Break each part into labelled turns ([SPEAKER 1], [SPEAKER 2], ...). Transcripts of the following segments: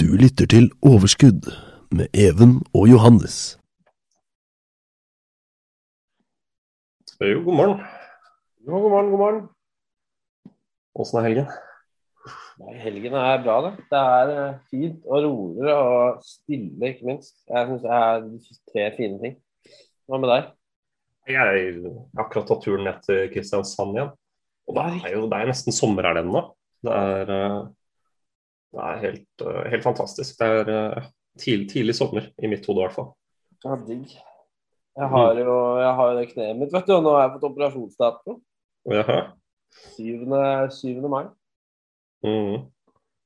[SPEAKER 1] Du lytter til Overskudd med Even og Johannes.
[SPEAKER 2] Jo, god morgen.
[SPEAKER 3] Jo, god morgen, god morgen.
[SPEAKER 2] Åssen er helgen?
[SPEAKER 3] Nei, helgen er bra, det. Det er eh, fint og roligere og stille, ikke minst. Jeg syns det er tre fine ting. Hva med deg?
[SPEAKER 2] Jeg har akkurat tatt turen ned til Kristiansand igjen. Og det er jo det er nesten sommer her ennå. Det er, eh, det er helt, eh, helt fantastisk. Det er eh, tidlig, tidlig sommer, i mitt hode i hvert fall.
[SPEAKER 3] Ja, digg. Jeg har jo jeg har det kneet mitt, vet du, og nå har jeg fått operasjonsdato.
[SPEAKER 2] Jaha.
[SPEAKER 3] 7. 7. mai.
[SPEAKER 2] Mm.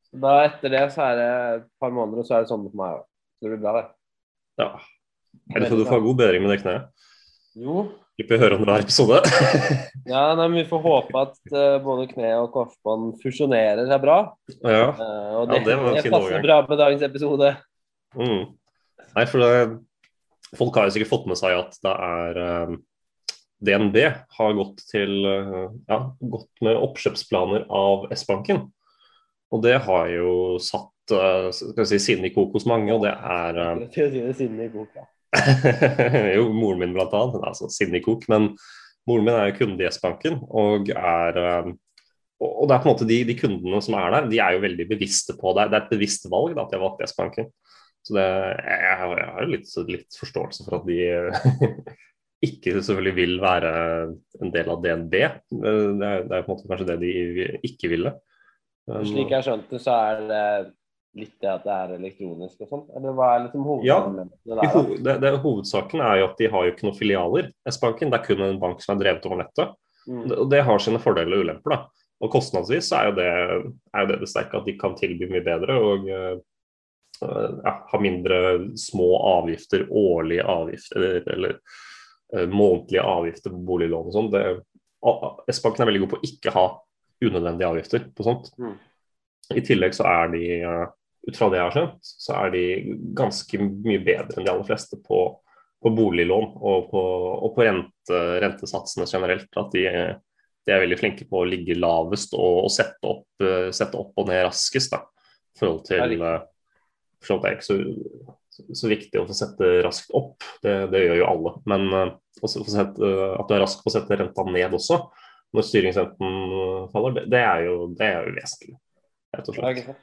[SPEAKER 3] Så da etter det så er det et par måneder, og så er det sommer for meg òg. Så det blir bra, det.
[SPEAKER 2] Ja. Jeg tror du får god bedring med det kneet.
[SPEAKER 3] Jo.
[SPEAKER 2] Slipper høre om hver episode.
[SPEAKER 3] Ja, nei, men vi får håpe at uh, både kne og korsbånd fusjonerer seg bra.
[SPEAKER 2] ja.
[SPEAKER 3] uh, og
[SPEAKER 2] Ja,
[SPEAKER 3] det,
[SPEAKER 2] det var en
[SPEAKER 3] det
[SPEAKER 2] fin
[SPEAKER 3] passer
[SPEAKER 2] overgang.
[SPEAKER 3] bra med dagens episode.
[SPEAKER 2] Mm. Nei, for det, folk har jo sikkert fått med seg at det er uh, DNB har gått til eh, ja, gått med oppkjøpsplaner av S-banken. Og det har jo satt uh, skal vi si, sinne i kok hos mange, og det er eh, Jo, moren min blant annet. Altså sinne i kok. Men moren min er jo kunde i S-banken, eh, og og det er på en måte de, de kundene som er der, de er jo veldig bevisste på det. Det er et bevisst valg da, at de har valgt S-banken. Så det, jeg, jeg har jo litt, litt forståelse for at de ikke selvfølgelig vil være en del av DNB. Det er, det er på en måte kanskje det de ikke ville. Men-
[SPEAKER 3] Slik jeg skjønte, så er det litt det at det er elektronisk og sånn? Eller hva er liksom
[SPEAKER 2] Ja.
[SPEAKER 3] hovedargumentet
[SPEAKER 2] I
[SPEAKER 3] der?
[SPEAKER 2] det, det, hovedsaken er jo at de har jo ikke noen filialer, S-banken. Det er kun en bank som er drevet over nettet.
[SPEAKER 3] Mm.
[SPEAKER 2] Det- Og det har sine fordeler og ulemper. da. Og kostnadsvis så er jo det er jo det, det sterke at de kan tilby mye bedre og uh, ja, ha mindre små avgifter, årlige avgifter eller, eller uh, månedlige avgifter på boliglån og sånn. S-banken er veldig god på å ikke ha unødvendige avgifter på sånt.
[SPEAKER 3] Mm.
[SPEAKER 2] I tillegg så er de, eh, ut fra det jeg har skjønt, så er de ganske mye bedre enn de aller fleste på, på boliglån og på, og på rente, rentesatsene generelt. At de, de er veldig flinke på å ligge lavest og, og sette, opp, eh, sette opp og ned raskest. da, i forhold til eh, for Det er ikke så, så viktig å få sette raskt opp, det, det gjør jo alle. Men eh, sette, at du er rask på å sette renta ned også, når styringsrenten faller, det, det, er, jo, det er jo vesentlig. Rett og slett.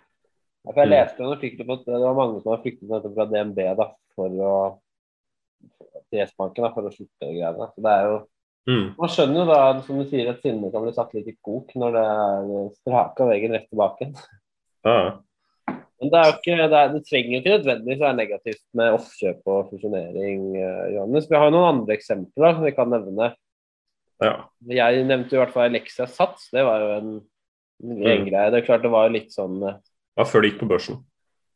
[SPEAKER 3] Jeg
[SPEAKER 2] Mm.
[SPEAKER 3] leste en artikkel på at det var mange som har flyktet dette fra DNB da, for å for å slutte de greiene. Så det er jo
[SPEAKER 2] Mm.
[SPEAKER 3] Man skjønner jo da, som du sier, at sinnet kan bli satt litt i kok når det er straka veggen rett tilbake.
[SPEAKER 2] Ja, ja.
[SPEAKER 3] Men det, ikke, det, er, det trenger jo ikke nødvendigvis være negativt med oppkjøp og fusjonering. eh, Johannes. Vi har jo noen andre eksempler som vi kan nevne.
[SPEAKER 2] ja.
[SPEAKER 3] Jeg nevnte jo i hvert fall Alexia Sats. Det var jo en, en
[SPEAKER 2] Mm.
[SPEAKER 3] greie. Det er klart det var litt sånn eh,
[SPEAKER 2] ja før det gikk på børsen.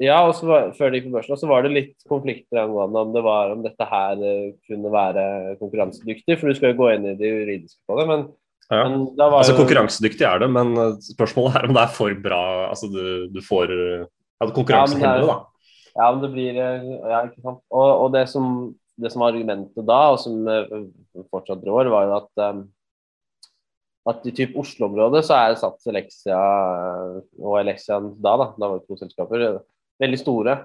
[SPEAKER 3] Ja, og så var, før det gikk på børsen, og så var det litt konflikter angående om det var om dette her eh, kunne være konkurransedyktig, for du skal jo gå inn i det juridiske på det. Men,
[SPEAKER 2] Ja.
[SPEAKER 3] var
[SPEAKER 2] Altså
[SPEAKER 3] jo
[SPEAKER 2] Konkurransedyktig er det, men eh, spørsmålet er om det er for bra. Altså Du, du får eh, ja, konkurransehemmende, da.
[SPEAKER 3] Ja, men det blir Ja, ikke sant. Og, og det, som, det som var argumentet da, og som fortsatt rår, var jo at eh, at i typ Oslo-området så er Sats Elexia eh, og Elexian da, da, da var det to selskaper, veldig store.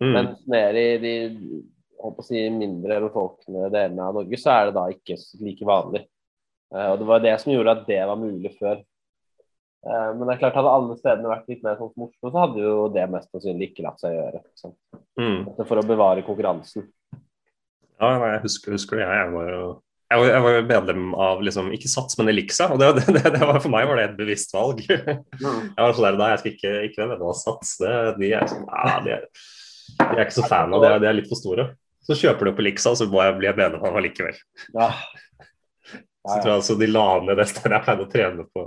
[SPEAKER 2] Mm.
[SPEAKER 3] Mens nede i de på å si, mindre befolkede delene av Norge, så er det da ikke like vanlig. Eh, og Det var det som gjorde at det var mulig før. Eh, men det er klart hadde alle stedene vært litt mer sånn som Oslo, så hadde jo det mest sannsynlig ikke latt seg gjøre.
[SPEAKER 2] Mm.
[SPEAKER 3] For å bevare konkurransen.
[SPEAKER 2] Ja, jeg husker, husker det. Jeg var jo jeg var, jeg var medlem av liksom, ikke Sats, men Elixa. og det, det, det var, For meg var det et bevisst valg. Jeg var sånn der, nei, jeg skal ikke, ikke være medlem av Sats. Det, de, er sånn, ja, de, er, de er ikke så fan av det, de er litt for store. Så kjøper du opp Elixa, så må jeg bli medlem av allikevel.
[SPEAKER 3] Ja.
[SPEAKER 2] Så tror jeg altså de la ned det stedet jeg pleide å trene på.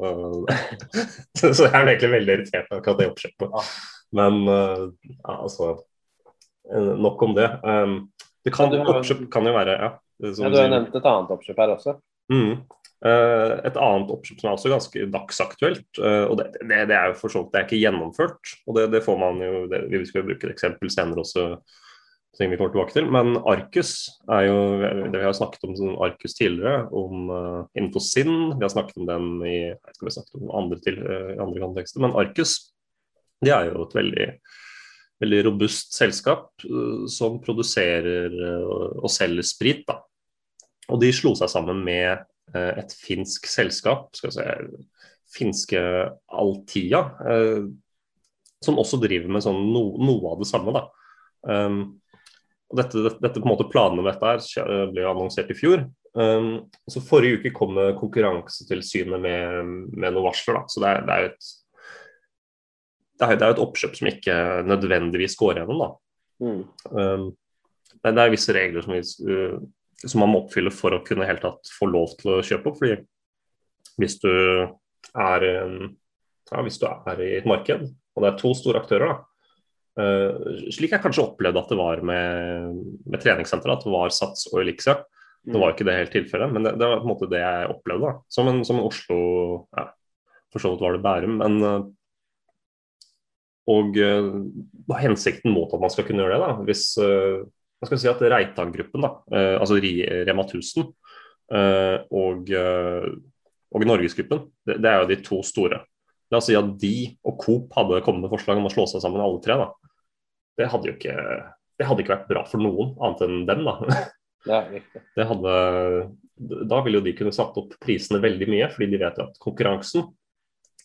[SPEAKER 2] så jeg er egentlig veldig irritert av akkurat det oppkjøpet. Men uh, ja, altså eh, Nok om det. Um, det kan, oppkjøp kan jo være ja,
[SPEAKER 3] Ja,
[SPEAKER 2] du
[SPEAKER 3] har nevnt et annet oppkjøp her også.
[SPEAKER 2] Mm. Eh, et annet oppkjøp som er også ganske dagsaktuelt, eh, og det, det, det er jo for så vidt det er ikke gjennomført. og Det, det får man jo, Vi skal jo bruke et eksempel senere også, som vi kommer tilbake til. Men Arcus er jo det Vi har snakket om Arcus tidligere, om uh, innenfor Sinn. Vi har snakket om den i jeg vet vi snakket om andre, til, uh, andre kontekster. Men Arcus det er jo et veldig veldig robust selskap uh, som produserer uh, og selger sprit. da. Og de slo seg sammen med eh, et finsk selskap, skal vi se, finske Altia, eh, som også driver med sånn no, noe av det samme. da. Um, og dette, dette, dette på en måte Planene med dette her ble jo annonsert i fjor. Um, så Forrige uke kom Konkurransetilsynet med, med noen varsler. da, så det er, det er jo et det er, det er et oppkjøp som ikke nødvendigvis går gjennom. da.
[SPEAKER 3] Mm.
[SPEAKER 2] Um, men det er visse regler som, vi, uh, som man må oppfylle for å kunne helt tatt få lov til å kjøpe opp. fordi hvis du er, ja, hvis du er i et marked, og det er to store aktører, da, uh, slik jeg kanskje opplevde at det var med, med treningssenteret, at det var Sats og Elixia. Det var ikke det helt tilfellet, men det, det var på en måte det jeg opplevde. da. Som en, som en Oslo ja, For så vidt var det Bærum, men uh, Og uh, hensikten mot at man skal kunne gjøre det, da, hvis uh, man skal si at Reitan-gruppen, uh, altså Rema 1000 uh, og, uh, og Norgesgruppen, det, det er jo de to store. La oss si at de og Coop hadde kommet med forslag om å slå seg sammen alle tre. da. Det hadde jo ikke, det hadde ikke vært bra for noen, annet enn dem. da.
[SPEAKER 3] Riktig.
[SPEAKER 2] Det hadde, da ville jo de kunne satt opp prisene veldig mye, fordi de vet jo at konkurransen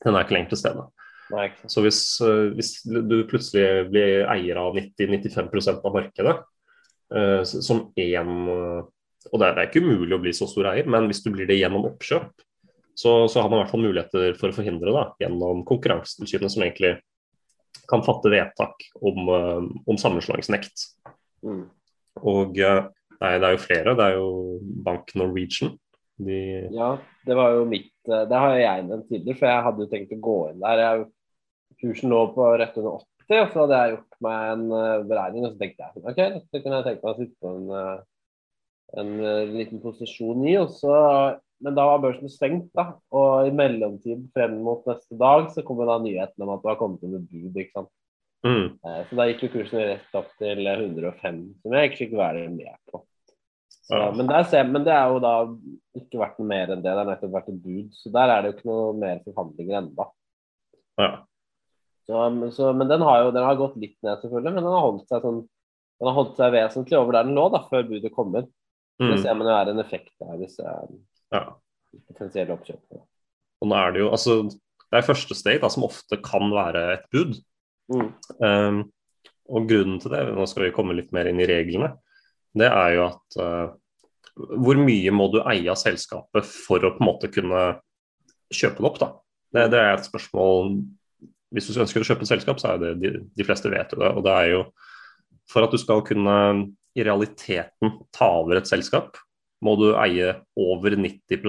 [SPEAKER 2] den er ikke lenger til stede.
[SPEAKER 3] Nei.
[SPEAKER 2] Så hvis, øh, hvis du plutselig blir eier av 90-95% av markedet s- som én øh, Og det er, det er ikke umulig å bli så stor eier, men hvis du blir det gjennom oppkjøp, så, så har man i hvert fall muligheter for å forhindre det gjennom Konkurransetilsynet, som egentlig kan fatte vedtak om, øh, om sammenslåingsnekt.
[SPEAKER 3] Mm.
[SPEAKER 2] Og øh, det er, jo flere. Det er jo Bank Norwegian. De,
[SPEAKER 3] Ja, det var jo mitt eh, Det har jeg nevnt tidligere, for jeg hadde jo tenkt å gå inn der. Jeg, kursen lå på rett under 80, og så hadde jeg gjort meg en eh, beregning, og så tenkte jeg OK, dette kunne jeg tenke meg å sitte på en, eh, en eh, liten posisjon i. Og så, men da var børsen stengt, da. Og i mellomtiden frem mot neste dag så kom da nyheten om at det var kommet inn et bud. ikke sant?
[SPEAKER 2] mm,
[SPEAKER 3] Så da gikk jo kursen rett opp til 105, som jeg ikke fikk være med på. Så,
[SPEAKER 2] Ja.
[SPEAKER 3] men, der ser, men det er jo da ikke vært noe mer enn det. Det har nettopp vært et bud. Så der er det jo ikke noe mer forhandlinger ennå.
[SPEAKER 2] ja.
[SPEAKER 3] Så, så, men den har jo den har gått litt ned, selvfølgelig. Men den har holdt seg, sånn, den har holdt seg vesentlig over der den lå da, før budet kommer. Mm. Det ser man jo er en effekt av disse
[SPEAKER 2] ja.
[SPEAKER 3] potensielle oppkjøpene.
[SPEAKER 2] Og nå er det jo altså Det er første steg da, som ofte kan være et bud.
[SPEAKER 3] Mm.
[SPEAKER 2] Um, og grunnen til det, nå skal vi komme litt mer inn i reglene, det er jo at uh, hvor mye må du eie av selskapet for å på en måte kunne kjøpe det opp, da. Det, det er et spørsmål Hvis du ønsker å kjøpe et selskap, så er det de, de fleste vet jo det. Og det er jo for at du skal kunne i realiteten ta over et selskap, må du eie over 90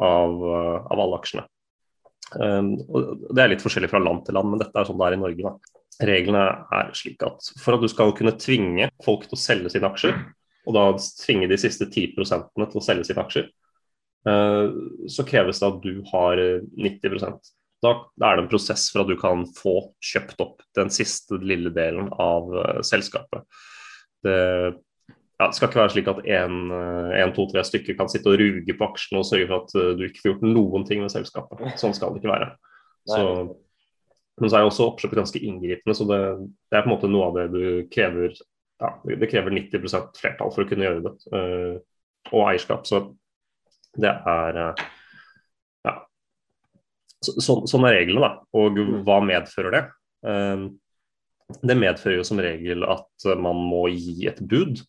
[SPEAKER 2] av, uh, av alle aksjene. Um, og det er litt forskjellig fra land til land, men dette er sånn det er i Norge. Da. Reglene er slik at for at du skal kunne tvinge folk til å selge sine aksjer, og da tvinge de siste 10 til å selge sine aksjer, uh, så kreves det at du har eh, 90 da, er det en prosess for at du kan få kjøpt opp den siste lille delen av eh, selskapet. Det, ja, det skal ikke være slik at en, eh, to, tre stykker kan sitte og ruge på aksjene og sørge for at eh, du ikke får gjort noen ting med selskapet. Sånn skal det ikke være. Så, men så er jo også oppkjøpet ganske inngripende, så det, det er på en måte noe av det du krever ja, Det krever 90% flertall for å kunne gjøre det, og eierskap. Så det er. Så, sånn, sånn er reglene, da. Og hva medfører det? Eh, det medfører jo som regel at man må gi et bud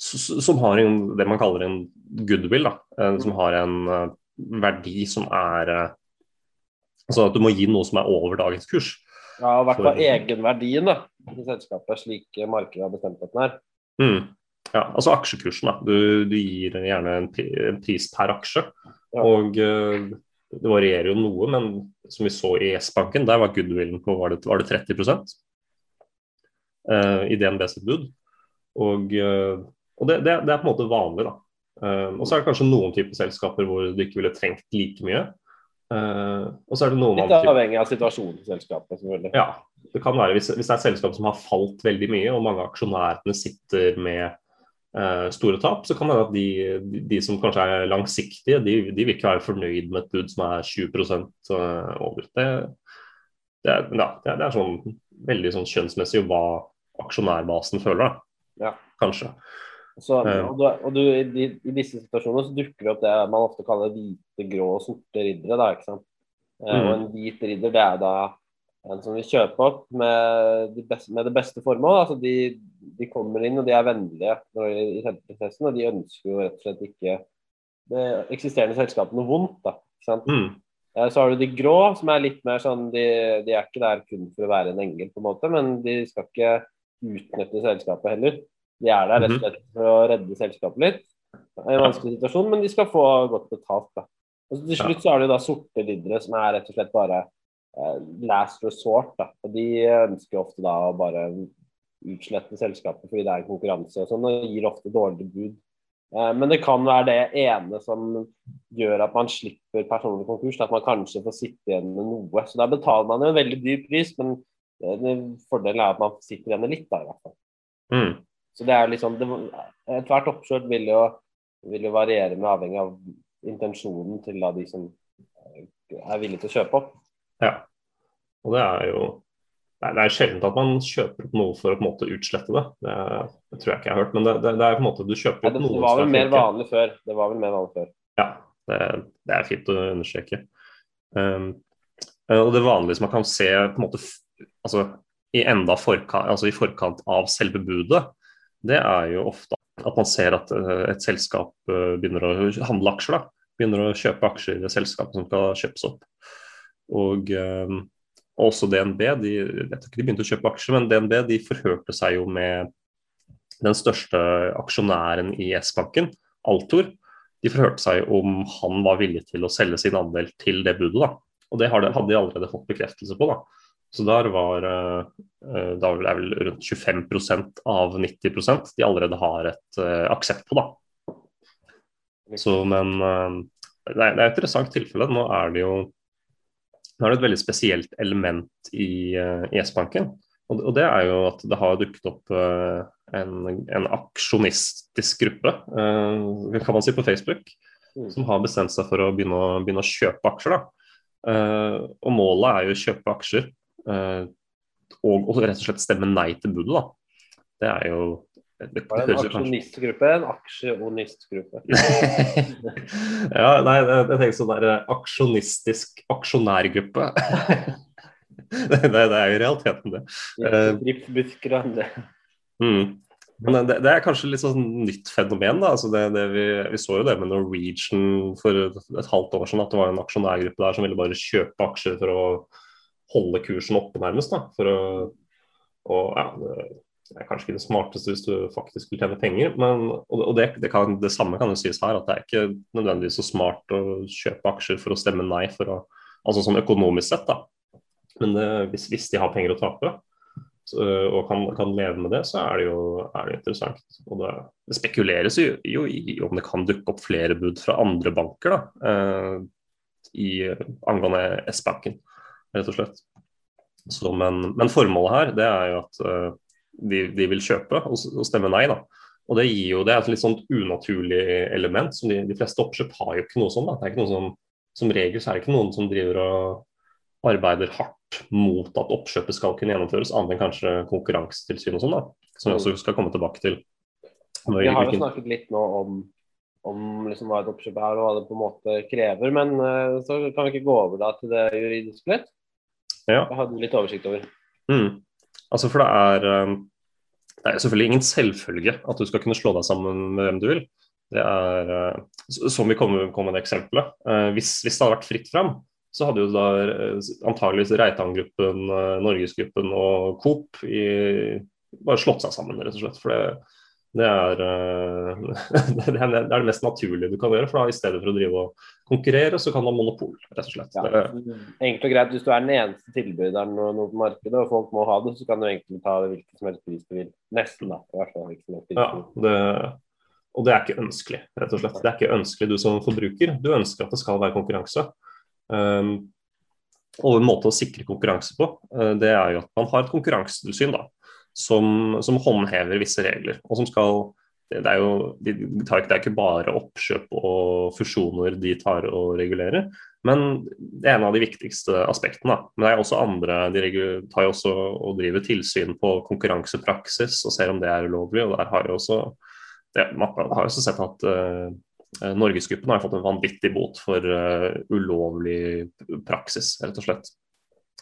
[SPEAKER 2] som har en, det man kaller en goodwill, da, eh, som har en eh, verdi som er Altså at du må gi noe som er over dagens kurs.
[SPEAKER 3] Ja, i hvert fall egenverdien da, i selskapet, slik markedet har bestemt at den er.
[SPEAKER 2] Mm. Ja, altså aksjekursen. da. Du, du gir gjerne en, en pris per aksje.
[SPEAKER 3] Ja.
[SPEAKER 2] Og det varierer jo noe, men som vi så i S-banken, der var goodwillen på var det, var det 30 eh, i DNB sitt bud. Og, eh, og det, det, det er på en måte vanlig, da. Eh, og så er det kanskje noen typer selskaper hvor du ikke ville trengt like mye. Eh, og så er det noen
[SPEAKER 3] Litt
[SPEAKER 2] andre
[SPEAKER 3] avhengig av situasjonen i selskapet, selvfølgelig.
[SPEAKER 2] Ja, det kan være hvis, hvis det er et selskap som har falt veldig mye, og mange av aksjonærene sitter med store tap, så kan det være at de, de, som kanskje er langsiktige, de, de vil ikke være fornøyd med et bud som er 20 eh, over. Det, det, er, ja, det, er, sånn veldig sånn kjønnsmessig hva aksjonærbasen føler, da.
[SPEAKER 3] Ja.
[SPEAKER 2] Kanskje.
[SPEAKER 3] Så, og du, og du, i, I disse situasjonene så dukker det opp det man ofte kaller hvite, grå og sorte riddere. Da, ikke sant? Eh,
[SPEAKER 2] Mhm.
[SPEAKER 3] Og en hvit ridder det er da en som vil kjøpe opp med, de beste, med det beste formål. Altså de, de kommer inn og de er vennlige når, i selgeprosessen, og de ønsker jo rett og slett ikke det eksisterende selskapet noe vondt. Da, ikke sant?
[SPEAKER 2] Mm.
[SPEAKER 3] Eh, Så har du de grå, som er litt mer sånn de, de er ikke der kun for å være en engel, på en måte, men de skal ikke utnytte selskapet heller. De er der rett og slett for å redde selskapet litt Det er en vanskelig situasjon, men de skal få godt betalt. da. Og Til slutt så har du da sorte riddere, som er rett og slett bare last resort. da. Og De ønsker ofte da å bare utslette selskapet fordi det er en konkurranse og sånn, og gir ofte dårlige bud. Eh, Men det kan være det ene som gjør at man slipper personlig konkurs, at man kanskje får sitte igjen med noe. Så da betaler man jo en veldig dyr pris, men fordelen er at man sitter igjen med litt, da i hvert fall.
[SPEAKER 2] Mm.
[SPEAKER 3] Så det er liksom det, Ethvert oppkjørt vil jo, vil jo variere med avhengig av intensjonen til da de som eh, er villige til å kjøpe opp.
[SPEAKER 2] Ja. Og det er jo det er sjelden at man kjøper opp noe for å på en måte utslette det. Det, det tror jeg ikke jeg har hørt. Men det, det, det er på en måte du kjøper opp
[SPEAKER 3] ja,
[SPEAKER 2] noe
[SPEAKER 3] det var vel
[SPEAKER 2] er
[SPEAKER 3] mer vanlig før. Det var vel mer vanlig før.
[SPEAKER 2] Ja, det, er fint å understreke. Um, og det vanlige som man kan se på en måte altså, i enda forkant, altså i forkant av selve budet, det er jo ofte at man ser at eh, et selskap eh, begynner å handle aksjer. da, Begynner å kjøpe aksjer i det selskapet som skal kjøpes opp. Og eh, også DNB, de, jeg tror ikke de begynte å kjøpe aksjer, men DNB de forhørte seg jo med den største aksjonæren i S-banken, Altor de forhørte seg om han var villig til å selge sin andel til det budet. da. Og det hadde de allerede fått bekreftelse på. da. Så der var eh, eh, da er vel rundt 25% av 90% de allerede har et eh, aksept på. da. Så, men det er, det er et interessant tilfelle. Nå er det jo nå er det et veldig spesielt element i, eh, i S-banken. Og, og det er jo at det har dukket opp uh, en, en aksjonistisk gruppe, uh, kan man si, på Facebook,
[SPEAKER 3] Mm.
[SPEAKER 2] som har bestemt seg for å begynne å, begynne å kjøpe aksjer. Eh, og målet er jo å kjøpe aksjer og, og rett og slett stemme nei til budet. Da. Det er jo det, det,
[SPEAKER 3] Var en aksjonistgruppe? En aksjonistgruppe.
[SPEAKER 2] ja, nei, jeg, tenker sånn der eh, aksjonistisk aksjonærgruppe. det, det, det er jo realiteten det. Ja,
[SPEAKER 3] det. og andre.
[SPEAKER 2] Mm. Men det, det er kanskje litt sånn nytt fenomen. da, altså det, det vi, vi så jo det med Norwegian for et halvt år siden, at det var en aksjonærgruppe der som ville bare kjøpe aksjer for å holde kursen oppe, nærmest. da, for å, og ja, Det er kanskje ikke det smarteste hvis du faktisk vil tjene penger, men, og, det, det, kan, det samme kan jo sies her, at det er ikke nødvendigvis så smart å kjøpe aksjer for å stemme nei, for å, altså sånn økonomisk sett. da, Men det, hvis, hvis de har penger å tape, så, og kan, kan leve med det, så er det jo, er det interessant. Og det, spekuleres jo, jo i om det kan dukke opp flere bud fra andre banker da, eh, i, angående S-banken, rett og slett. Så, men, men formålet her det er jo at eh, de, de vil kjøpe og, og stemme nei. da. Og Det gir jo, det et litt sånn unaturlig element. som De, de fleste oppkjøp har jo ikke noe sånn. da. Det er ikke noe som, som regel så er det ikke noen som driver og arbeider hardt mot at oppkjøpet skal kunne gjennomføres, annet enn kanskje konkurransetilsyn og sånn, da, som vi også skal komme tilbake til.
[SPEAKER 3] Vi har jo snakket litt nå om, om liksom hva et oppkjøp er og hva det på en måte krever, men eh, så kan vi ikke gå over da til det juridiske litt?
[SPEAKER 2] Ja.
[SPEAKER 3] Jeg hadde litt oversikt over.
[SPEAKER 2] Mm. Altså for det er, um, det er selvfølgelig ingen selvfølge at du skal kunne slå deg sammen med hvem du vil. Det er, uh, som vi kommer kom med det eksempelet. Uh, hvis, hvis det hadde vært fritt fram, så hadde jo da uh, antageligvis Reitan-gruppen, Norgesgruppen og Coop i, bare slått seg sammen, rett og slett. For det, Det er, det er det mest naturlige du kan gjøre. for da I stedet for å drive og konkurrere, så kan du ha monopol, rett og slett. Ja,
[SPEAKER 3] enkelt og greit, Hvis du er den eneste tilbyderen på markedet, og folk må ha det, så kan du egentlig ta hvilken som helst pris du vil. Nesten, da. I hvert fall
[SPEAKER 2] ja, det, og det er ikke ønskelig, rett og slett. Det er ikke ønskelig du som forbruker. Du ønsker at det skal være konkurranse. Um, og en måte å sikre konkurranse på, uh, det er jo at man har et konkurransetilsyn da, som, som håndhever visse regler. og som skal det er jo de tar, det er ikke bare oppkjøp og fusjoner de tar og regulerer, men det er en av de viktigste aspektene. Men det er også andre, de tar jo også og driver tilsyn på konkurransepraksis og ser om det er ulovlig. og der har jo også det, Man har også sett at uh, Norgesgruppen har fått en vanvittig bot for uh, ulovlig praksis, rett og slett.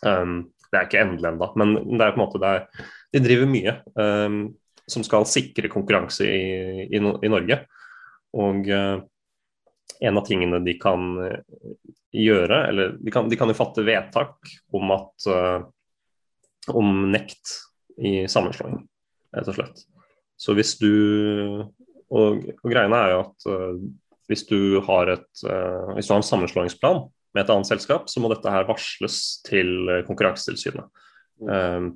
[SPEAKER 2] Um, det er ikke endelig ennå, men det er på en måte det er, de driver mye. Um, som skal sikre konkurranse i, i, i Norge. Og uh, en av tingene de kan uh, gjøre, eller de kan, de kan, jo fatte vedtak om at uh, om nekt i sammenslåing, rett og slett. Så hvis du Og, og greiene er jo at hvis du har et hvis du har en sammenslåingsplan med et annet selskap, så må dette her varsles til Konkurransetilsynet. Mm.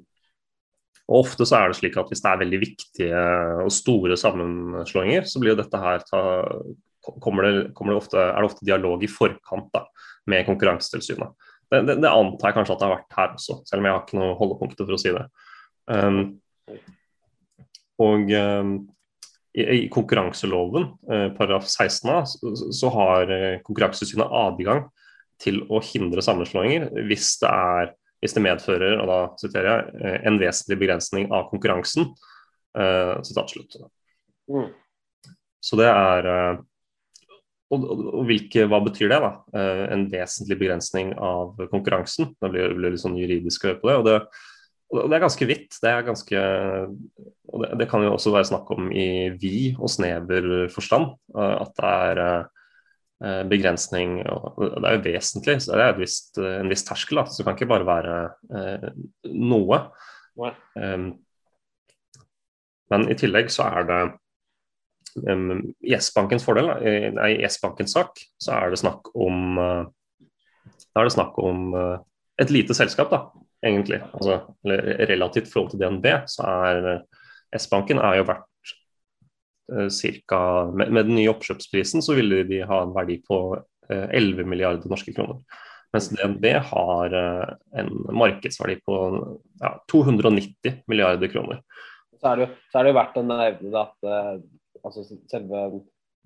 [SPEAKER 2] Og Ofte så er det slik at hvis det er veldig viktige og store sammenslåinger, så blir jo dette her ta, kommer det, kommer det ofte, er det ofte dialog i forkant da, med Konkurransetilsynet. Det, det, det, antar jeg kanskje at det har vært her også, selv om jeg har ikke noe holdepunkter for å si det. Um, og um, i, i, konkurranseloven, uh, paragraf 16 så, så har uh, Konkurransetilsynet adgang til å hindre sammenslåinger hvis det er hvis det medfører og da siterer jeg, eh, en vesentlig begrensning av konkurransen. Uh. Mm. Så det er uh, og, og, hvilke, Hva betyr det? da? Uh, en vesentlig begrensning av konkurransen. Det blir, blir litt sånn juridisk å høre på det. Og det, og det er ganske vidt. Det er ganske, og det, det, kan jo også være snakk om i vid og snever forstand. at det er begrensning. og Det er jo vesentlig. så Det er visst, eh, en viss terskel. Da. Så det kan ikke bare være eh, noe. Um, men i tillegg så er det um, I S-bankens fordel, nei, i S-bankens sak, så er det snakk om uh, Da er det snakk om uh, et lite selskap, da, egentlig. Altså, relativt forhold til DNB, så er S-banken er jo verdt Eh, cirka, med, med, den nye oppkjøpsprisen så ville de ha en verdi på 11 eh, milliarder norske kroner. Mens DNB har eh, en markedsverdi på ja, 290 milliarder kroner.
[SPEAKER 3] Så er det, så er det jo verdt å nevne at altså selve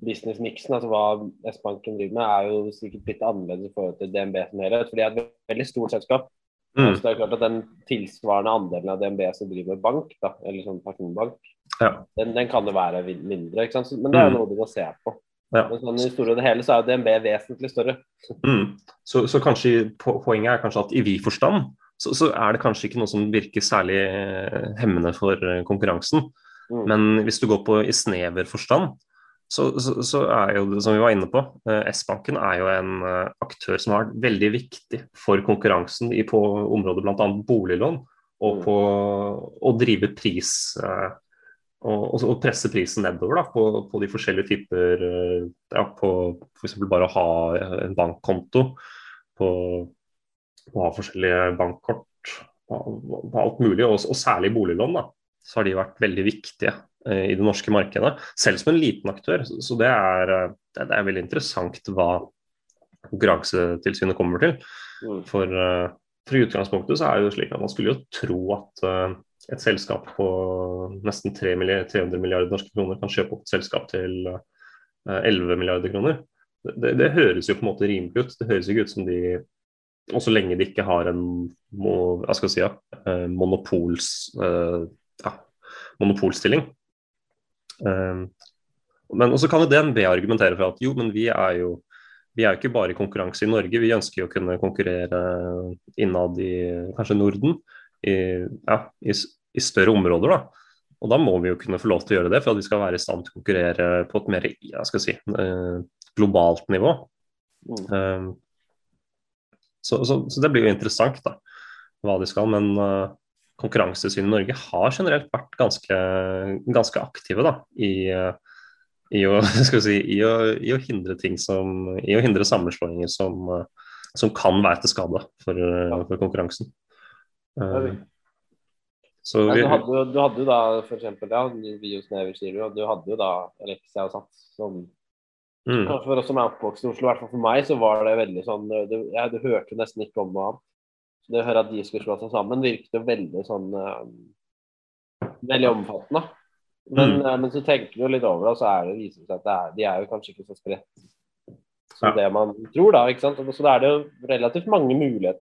[SPEAKER 3] business-miksen, altså hva S-banken driver med, er jo sikkert litt annerledes i forhold til DNB som helhet. For de er et veldig stort selskap. Mm. Så det er klart at Den tilsvarende andelen av DNB som driver med bank, da, eller sånn personbank, ja. den, den, kan jo være mindre. Men det er mm. noe du må se på. Ja. Men sånn, I store og det hele så er jo DNB vesentlig større.
[SPEAKER 2] Mm. Så, så, kanskje poenget er kanskje at i vid forstand så, så, er det kanskje ikke noe som virker særlig eh, hemmende for eh, konkurransen. Mm. Men hvis du går på i snever forstand, så, så, så, er jo det som vi var inne på, eh, S-banken er jo en aktør som har vært veldig viktig for konkurransen i, på området bl.a. boliglån, og mm. på å drive pris eh, og, og, presse prisen nedover da, på, på, de forskjellige typer ja, på F.eks. bare å ha en bankkonto, på, å ha forskjellige bankkort, på, på alt mulig, og, og særlig boliglån. da, så har de vært veldig viktige Eh, i det norske markedet, selv som en liten aktør. Så det er, det, det er veldig interessant hva Konkurransetilsynet kommer til. Mm. For, eh, for i utgangspunktet så er det jo slik at man skulle jo tro at et selskap på nesten 300 milliarder norske kroner kan kjøpe opp et selskap til 11 milliarder kroner. Det, det, høres jo på en måte rimelig ut. Det høres ikke ut som de Og så lenge de ikke har en hva skal si, ja, monopols, ja, monopolstilling, men også kan jo DNB argumentere for at jo, men vi er jo vi er jo ikke bare i konkurranse i Norge, vi ønsker jo å kunne konkurrere innad i kanskje Norden, i, ja, i, i større områder. da. Og da må vi jo kunne få lov til å gjøre det, for at vi skal være i stand til å konkurrere på et mer jeg skal si, eh, globalt nivå. Mm. Um, så, så, så, det blir jo interessant, da, hva de skal. Men uh, Konkurransetilsynet i Norge har generelt vært ganske, ganske aktive da, i, i, å, si, i, å, i, å, hindre ting som I å hindre sammenslåinger som, som kan være til skade for, for konkurransen. Uh,
[SPEAKER 3] så vi, ja, du, hadde jo, du hadde jo da eksempel, ja, Bios Never sier du, du hadde jo da Alexia og Sats som mm. For oss som er oppvokst i Oslo, i hvert fall for meg, så var det veldig sånn Du, ja, du hørte nesten ikke om noe annet det å høre at de skulle slå seg sammen, virket jo veldig sånn uh, Veldig omfattende. Men, mm. uh, men, så tenker du litt over det, og så er det, viser det seg at det er, de er jo kanskje ikke så spredt som ja. det man tror, da. ikke sant? Så da er det jo relativt mange muligheter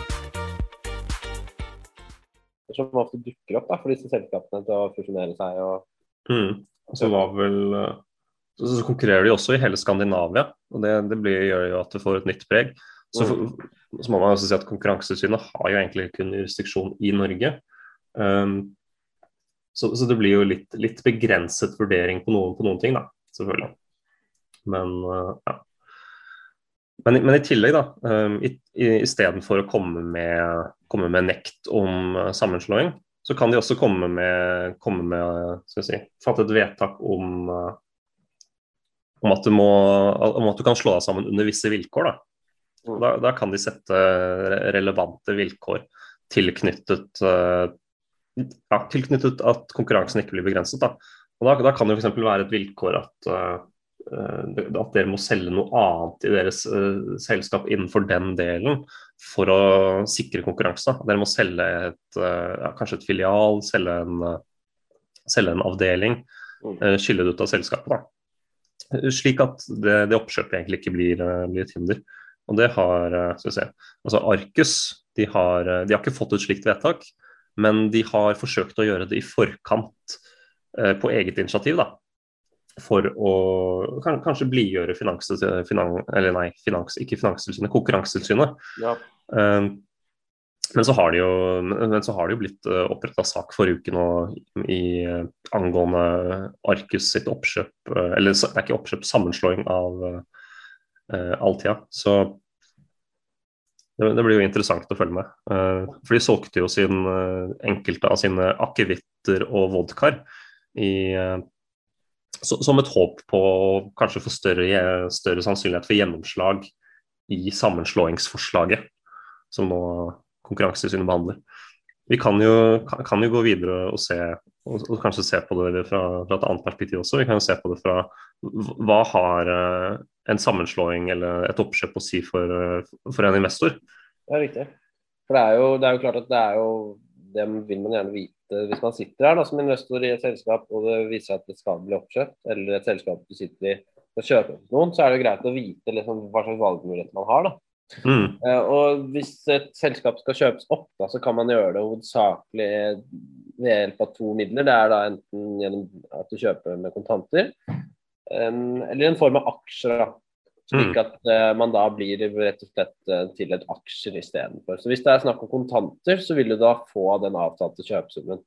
[SPEAKER 3] Som ofte dukker opp da, for disse selskapene til å fusjonere seg. Og...
[SPEAKER 2] Mm. Så, vel, eh, så, så, konkurrerer de også i hele Skandinavia, og det, det blir, gjør jo at du får et nytt preg. Så, for, så må man også si at Konkurransetilsynet har jo egentlig kun jurisdiksjon i Norge. Um, så, så, det blir jo litt, litt begrenset vurdering på noen, på noen, ting, da, selvfølgelig. Men uh, ja. Men, men, i tillegg, da, um, istedenfor å komme med, komme med nekt om uh, sammenslåing, så kan de også komme med, komme med si, fatte et vedtak om, uh, om, at må, om, at du kan slå deg sammen under visse vilkår. Da, mm. da, da kan de sette relevante vilkår tilknyttet, uh, ja, tilknyttet at konkurransen ikke blir begrenset. Da. Og da, da kan det f.eks. være et vilkår at Eh, at dere må selge noe annet i deres uh, selskap innenfor den delen for å sikre konkurranse. Dere må selge et, uh, ja, kanskje et filial, selge en, uh, selge en avdeling, uh, skille det ut av selskapet. Da. Slik at det, det, oppkjøpet egentlig ikke blir, blir et hinder. Og det har skal vi se, altså Arcus de har, de har ikke fått et slikt vedtak, men de har forsøkt å gjøre det i forkant på eget initiativ. da for å kan, kanskje blidgjøre finans, finan, eller nei, finans, ikke Finanstilsynet, Konkurransetilsynet. Ja. Um, men så har det jo, men så har det jo blitt uh, eh, oppretta sak forrige uke nå i, uh, angående Arcus sitt oppkjøp, uh, eller det er ikke oppkjøp, sammenslåing av uh, Altia. Så det, det, blir jo interessant å følge med. for de solgte jo sin, enkelte av sine akevitter og vodkaer i som et håp på kanskje få større, større, sannsynlighet for gjennomslag i sammenslåingsforslaget som nå Konkurransetilsynet behandler. Vi kan jo, kan jo, gå videre og se og, og kanskje se på det fra, fra, et annet perspektiv også. Vi kan jo se på det fra hva har uh, en sammenslåing eller et oppkjøp å si for, uh, for en investor?
[SPEAKER 3] Det er riktig. For det er, jo, det er jo klart at det er jo det vil man gjerne vite Eh, hvis man sitter her da, som investor i et selskap og det viser seg at det skal bli oppkjøpt, eller et selskap du sitter i skal kjøpe noen, så er det greit å vite liksom, hva slags valgmuligheter man har. da. Mm. Uh, og Hvis et selskap skal kjøpes opp, da, så kan man gjøre det hovedsakelig ved hjelp av to midler. Det er da enten gjennom at du kjøper med kontanter, eller en form av aksjer. da. Slik mm. at uh, man da blir rett og slett uh, til et aksjer istedenfor. Så hvis det er snakk om kontanter, så vil du da få den avtalte kjøpesummen.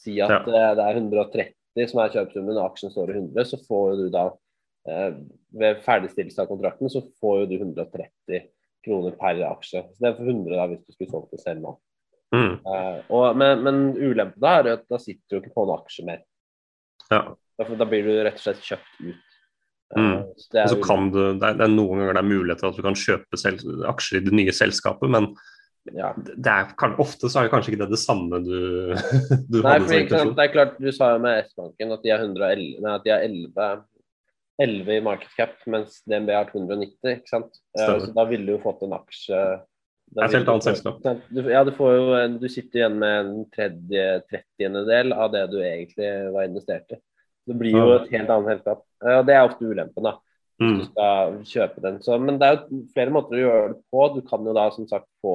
[SPEAKER 3] Si at ja. uh, det er 130 som er kjøpesummen og aksjen står i 100, så får du da ved ferdigstillelse av kontrakten så får du 130 kroner per aksje. Så det er for 100 da hvis du skulle solgt det selv nå. Mm. Og, men, men ulempen da er at da sitter du ikke på noen aksjer mer. Ja. Da, da blir du rett og slett kjøpt ut.
[SPEAKER 2] Mm. Eh, det, er, du, det, er, det, er, noen ganger det er muligheter at du kan kjøpe selv, aksjer i det nye selskapet, men
[SPEAKER 3] Ja.
[SPEAKER 2] det er, kan- ofte så er det kanskje ikke det det samme du, du
[SPEAKER 3] Nei,
[SPEAKER 2] hadde som
[SPEAKER 3] det er klart, Du sa jo med S-banken at de har 111, nei, at de er 11, 11 i market cap, mens DNB har 290. ikke sant? Eh,
[SPEAKER 2] Stemmer.
[SPEAKER 3] Så da ville du jo fått en aksje
[SPEAKER 2] Det er et helt annet selskap.
[SPEAKER 3] Du, ja, du, får jo, du sitter igjen med en tredje, trettiendedel av det du egentlig var investert i. Det blir jo et helt annet selskap. Eh, Og det er ofte ulempen, da. Hvis
[SPEAKER 2] Mm.
[SPEAKER 3] du skal kjøpe den. Så, men det er jo flere måter å gjøre det på. Du kan jo da som sagt få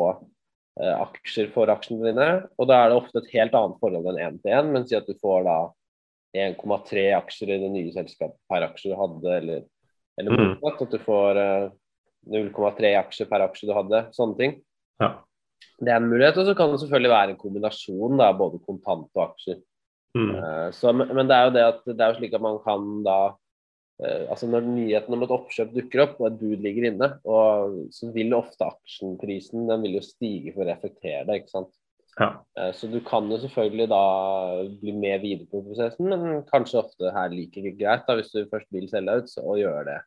[SPEAKER 3] eh, aksjer for aksjene dine, og da er det ofte et helt annet forhold enn én til én. Men si at du får da 1,3 aksjer i det nye selskapet per aksje du hadde, eller, eller
[SPEAKER 2] Mm.
[SPEAKER 3] At du får eh, 0,3 aksjer per aksje du hadde. Sånne ting.
[SPEAKER 2] Ja.
[SPEAKER 3] Det er en mulighet. Og så kan det selvfølgelig være en kombinasjon, da, både kontant og aksjer.
[SPEAKER 2] Mm.
[SPEAKER 3] Eh, Så, men det er jo det at det er jo slik at man kan da eh, altså Når nyheten om et oppkjøp dukker opp og et bud ligger inne, og så vil ofte aksjenprisen den vil jo stige for å reflektere det. ikke sant?
[SPEAKER 2] Ja.
[SPEAKER 3] Eh, Så du kan jo selvfølgelig da bli med videre på prosessen, men kanskje ofte her like greit da, hvis du først vil selge ut, så gjør det.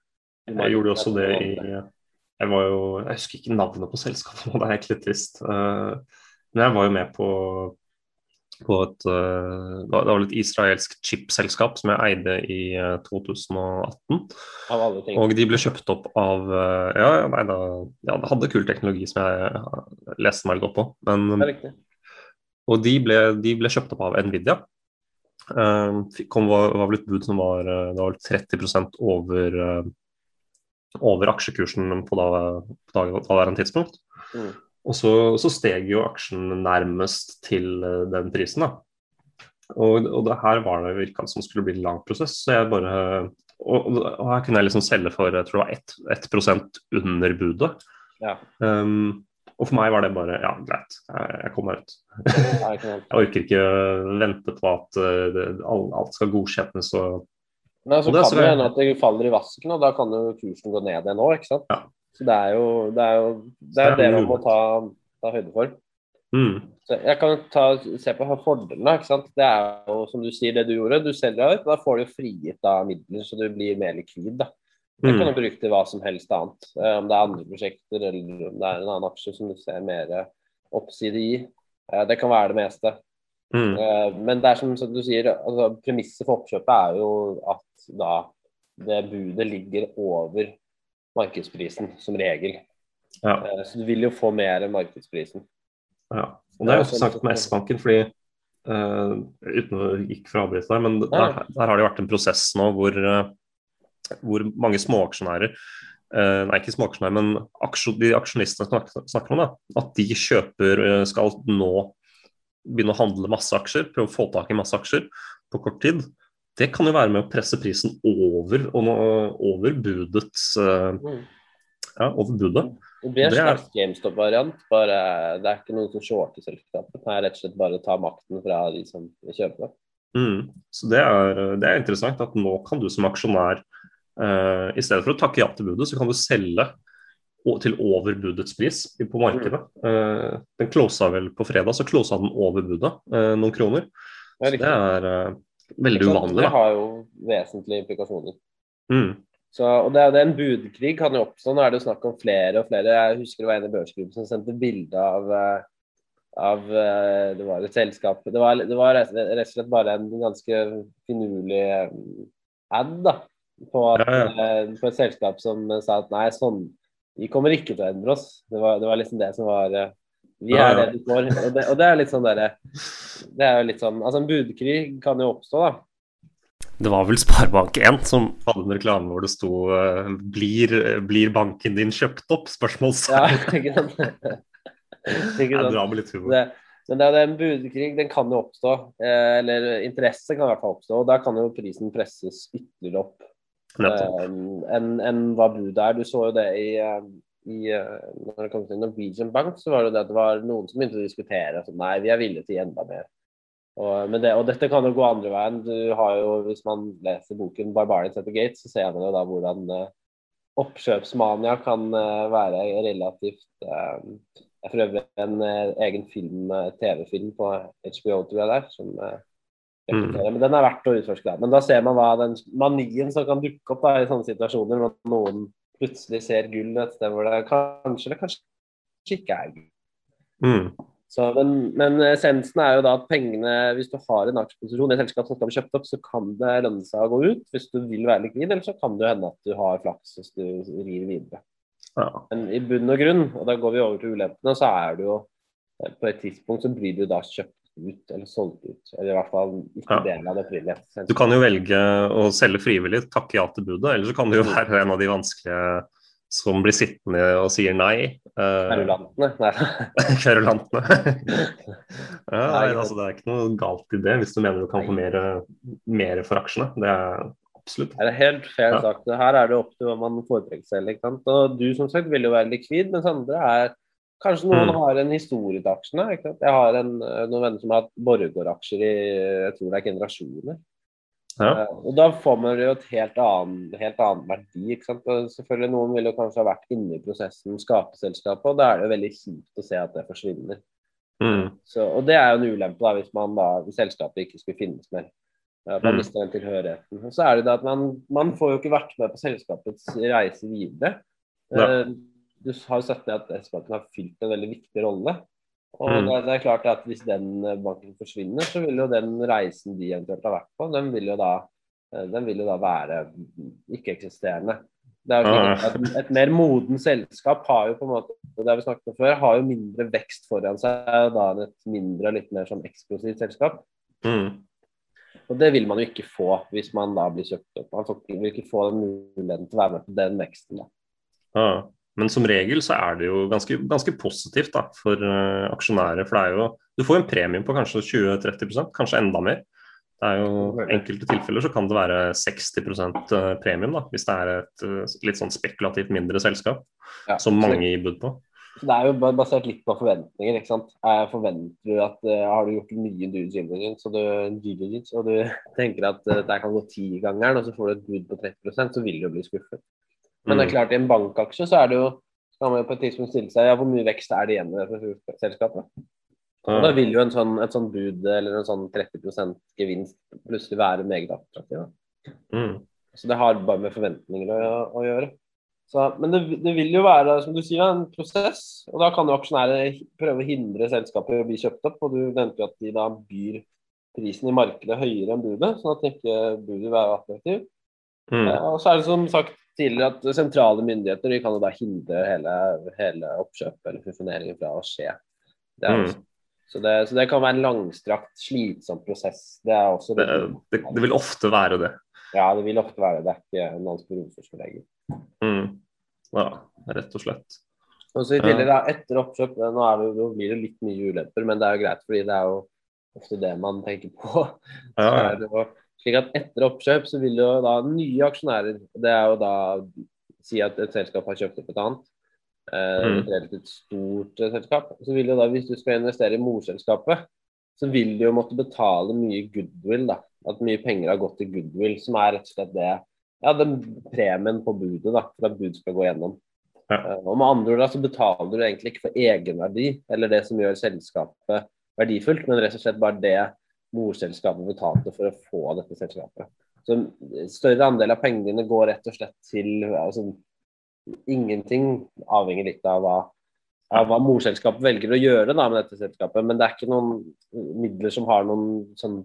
[SPEAKER 2] Jeg gjorde også det i Jeg var jo Jeg husker ikke navnet på selskapet, det er egentlig trist. Men jeg var jo med på på et eh, Det var et israelsk chipselskap som jeg eide i eh, 2018.
[SPEAKER 3] Av alle ting.
[SPEAKER 2] Og de ble kjøpt opp av eh, Ja, nei, da, ja det hadde kul teknologi som jeg eh, leste meg litt opp på. Men,
[SPEAKER 3] Det er riktig.
[SPEAKER 2] og de ble, de ble kjøpt opp av Nvidia. Kom, var, var vel et bud som var, eh, det var 30 over, eh, over aksjekursen på da, på da, daværende tidspunkt.
[SPEAKER 3] Mm.
[SPEAKER 2] Og så, så steg jo aksjen nærmest til eh, den prisen. da. Og, og det her var det virka som skulle bli en lang prosess. så jeg bare, og, og her kunne jeg liksom selge for jeg tror det var 1, 1 under budet.
[SPEAKER 3] Ja.
[SPEAKER 2] Um, og for meg var det bare ja, greit, jeg, jeg kommer ut. Jeg orker ikke vente på at uh, det, alt, skal godkjennes og
[SPEAKER 3] Nei, så
[SPEAKER 2] Og det
[SPEAKER 3] kan det- hende at det faller i vasken, og da kan jo kursen gå ned igjen òg, ikke sant.
[SPEAKER 2] Ja.
[SPEAKER 3] Så det er jo det, er jo, det, er det man må ta, ta høyde for.
[SPEAKER 2] mm,
[SPEAKER 3] Så jeg kan ta, se på fordelene. ikke sant? Det er jo som du sier, det du gjorde. Du selger ut, da får du frigitt da midler, så du blir mer likvid. da. Det kan
[SPEAKER 2] mm,
[SPEAKER 3] du bruke til hva som helst annet. Eh, Om det er andre prosjekter eller om det er en annen aksje som du ser mer eh, oppside i. Eh, Det kan være det meste.
[SPEAKER 2] mm,
[SPEAKER 3] Men det er som, som du sier, altså, premisset for oppkjøpet er jo at da det budet ligger over markedsprisen, som regel.
[SPEAKER 2] ja,
[SPEAKER 3] Eh, Så du vil jo få mer enn markedsprisen.
[SPEAKER 2] ja. Og det er jo sagt med S-banken, fordi uh, uten å gikk fra avbryte der, men der, der har det vært en prosess nå hvor, uh, hvor mange småaksjonærer uh, Nei, ikke småaksjonærer, men aksjon, de aksjonistene snakker, snakker om, da, at de kjøper skal nå begynne å handle masse aksjer, prøve å få tak i masse aksjer på kort tid. Det kan jo være med å presse prisen over, over budets uh,
[SPEAKER 3] Mm.
[SPEAKER 2] Ja, over budet.
[SPEAKER 3] Det blir en
[SPEAKER 2] Det er-
[SPEAKER 3] slags GameStop-variant. bare Det er ikke noen som shorter selskapet. Det er rett og slett bare å ta makten fra de som kjøper.
[SPEAKER 2] Mm. Så det er, det er interessant at nå kan du som aksjonær, uh, i stedet for å takke ja til budet, så kan du selge til over budets pris på markedet. Eh, den closa vel på fredag, så closa den over budet, uh, noen kroner.
[SPEAKER 3] Det er
[SPEAKER 2] Så det er eh, veldig uvanlig.
[SPEAKER 3] Det har jo vesentlige implikasjoner.
[SPEAKER 2] Mm.
[SPEAKER 3] Så, og det, det En budkrig kan jo oppstå. Nå er det jo snakk om flere og flere. Jeg husker det var en i børsklubben som sendte bilde av, eh, av eh, Det var et selskap Det var, det var rett og slett bare en ganske finurlig eh, ad da, på, at,
[SPEAKER 2] Ja,
[SPEAKER 3] ja. på et selskap som sa at nei, sånn Vi kommer ikke til å endre oss. Det var, det var liksom det som var Vi er det du får. Og det, og det er litt sånn derre Det er jo litt sånn Altså, en budkrig kan jo oppstå, da.
[SPEAKER 2] Det var vel Sparebank1 som hadde en reklame hvor det sto eh, blir, 'Blir banken din kjøpt opp?'
[SPEAKER 3] Ja,
[SPEAKER 2] spørsmålstegn.
[SPEAKER 3] ikke sant? ikke
[SPEAKER 2] Jeg
[SPEAKER 3] sant?
[SPEAKER 2] drar med litt humor.
[SPEAKER 3] Det, men det er en budkrig, den kan jo oppstå. Eh, eller interesse kan i hvert fall oppstå. Og da kan jo prisen presses ytterligere opp eh, enn enn hva budet er. Du så jo det i, eh, i eh, Når det kom til Norwegian Bank, så var det det at det var noen som begynte å diskutere. Så nei, vi er villige til enda mer. Og, men det, og dette kan jo gå andre veien. Du har jo, Hvis man leser boken 'Barbarians at the Gates', så ser man jo da hvordan eh, oppkjøpsmania kan eh, være relativt eh, for øvrig en eh, egen film, eh, TV-film på HBO, tror jeg det er, som eh, reflekterer. Men den er verdt å utforske. Da. Men da ser man hva den manien som kan dukke opp da, i sånne situasjoner, når noen plutselig ser gull et sted hvor det kanskje eller kanskje ikke er gull.
[SPEAKER 2] Mm.
[SPEAKER 3] Så, men, men essensen er jo da at pengene, hvis du har en aksjeposisjon i et selskap som skal bli kjøpt opp, så kan det lønne seg å gå ut hvis du vil være likvid, eller så kan det hende at du har flaks hvis du rir videre.
[SPEAKER 2] Ja.
[SPEAKER 3] Men i bunn og grunn, og da går vi over til ulempene, så er det jo eh, på et tidspunkt så blir du da kjøpt ut eller solgt ut. Eller i hvert fall ikke
[SPEAKER 2] Ja.
[SPEAKER 3] delen av det opprinnelige.
[SPEAKER 2] Du kan jo velge å selge frivillig, takke ja til budet, eller så kan du jo være en av de vanskelige som blir sittende og sier nei. Eh,
[SPEAKER 3] Kverulantene. Nei.
[SPEAKER 2] Kverulantene. ja, nei, altså, det er ikke noe galt i det, hvis du mener du kan få mer, mer for aksjene. Det er absolutt.
[SPEAKER 3] Det er helt fair
[SPEAKER 2] Ja.
[SPEAKER 3] sagt. Her er det opp til hva man foretrekker selv. Og du som sagt vil jo være likvid, mens andre er Kanskje noen
[SPEAKER 2] Mm.
[SPEAKER 3] har en historie til aksjene. Ikke sant? Jeg har en, eh, noen venner som har hatt Borregaard-aksjer i jeg tror det er generasjoner.
[SPEAKER 2] Ja.
[SPEAKER 3] Uh, Og da får man jo et helt annen, helt annen verdi. ikke sant? Og selvfølgelig Noen vil jo kanskje ha vært inne i prosessen, skape selskapet, og da er det jo veldig kjipt å se at det forsvinner.
[SPEAKER 2] Mm.
[SPEAKER 3] Så, og det er jo en ulempe da, hvis, man da, hvis selskapet ikke skulle finnes mer. Man
[SPEAKER 2] Mm.
[SPEAKER 3] mister den tilhørigheten. Og Så er det det at man, man får jo ikke vært med på selskapets reise videre.
[SPEAKER 2] Ja.
[SPEAKER 3] Eh, Du har jo sett det at S-banken har fylt en veldig viktig rolle. Og
[SPEAKER 2] Mm.
[SPEAKER 3] det, er klart at hvis den eh, banken forsvinner, så vil jo den reisen de eventuelt har vært på, den vil jo da, eh, den vil jo da være ikke-eksisterende. Det er jo
[SPEAKER 2] Ja.
[SPEAKER 3] at et, mer moden selskap har jo på en måte det vi snakket om før, har jo mindre vekst foran seg da enn et mindre og litt mer sånn eksplosivt selskap.
[SPEAKER 2] Mm.
[SPEAKER 3] Og det vil man jo ikke få hvis man da blir kjøpt opp. Man vil ikke få den muligheten til å være med på den veksten. da.
[SPEAKER 2] Ja. Men som regel så er det jo ganske, ganske positivt da, for uh, aksjonærer. For det er jo, du får en premie på kanskje 20-30% kanskje enda mer. Det er jo enkelte tilfeller så kan det være 60% premium da, hvis det er et uh, litt sånn spekulativt mindre selskap,
[SPEAKER 3] Ja,
[SPEAKER 2] som mange gir bud på.
[SPEAKER 3] Så Det er jo basert litt på forventninger. ikke sant? Jeg forventer du at uh, Har du gjort mye due diligence, og du, og du tenker at uh, det kan gå tigangeren, og så får du et bud på 30% så vil du jo bli skuffet. Men det er
[SPEAKER 2] Mm.
[SPEAKER 3] klart, i en bankaksje så er det jo kan man jo på et tidspunkt stille seg ja, hvor mye vekst er det igjen i dette selskapet. Og da vil jo en sånn, et sånn bud eller en sånn 30 gevinst plutselig være meget attraktiv.
[SPEAKER 2] Mm.
[SPEAKER 3] Så det har bare med forventninger å, å gjøre. Så, men det, det vil jo være som du sier, en prosess. Og da kan jo aksjonærer prøve å hindre selskapet i å bli kjøpt opp. Og du venter jo at de da byr prisen i markedet høyere enn budet, sånn at ikke budet vil være attraktiv.
[SPEAKER 2] Mm.
[SPEAKER 3] Ja, Og så er det som sagt tidligere at sentrale myndigheter de kan jo da hindre hele, hele oppkjøpet eller fusjoneringen fra å skje. Det er
[SPEAKER 2] Mm.
[SPEAKER 3] så, det, så det kan være en langstrakt, slitsom prosess. Det er også
[SPEAKER 2] Det, det, det vil ofte være det.
[SPEAKER 3] Ja, det vil ofte være det. Det er ikke noen roseforlegger.
[SPEAKER 2] Mm. Ja, rett og slett.
[SPEAKER 3] Og så i tillegg da, etter oppkjøp, nå, det, nå blir det litt mye ulemper, men det er jo greit, fordi det er jo ofte det man tenker på.
[SPEAKER 2] Ja, ja.
[SPEAKER 3] Slik at etter oppkjøp så vil jo da nye aksjonærer, det er jo da si at et selskap har kjøpt opp et annet, eh,
[SPEAKER 2] Mm.
[SPEAKER 3] et relativt stort eh, selskap, så vil jo da hvis du skal investere i morselskapet, så vil du jo måtte betale mye goodwill, da. At mye penger har gått til goodwill, som er rett og slett det ja, den premien på budet, da, for at bud skal gå gjennom.
[SPEAKER 2] Ja.
[SPEAKER 3] Eh, Og med andre ord da, så betaler du egentlig ikke for egenverdi, eller det som gjør selskapet verdifullt, men rett og slett bare det morselskapet betalte for å få dette selskapet. Så en større andel av pengene dine går rett og slett til altså, Ingenting avhenger litt av hva, av hva morselskapet velger å gjøre da, med dette selskapet, men det er ikke noen midler som har noen sånn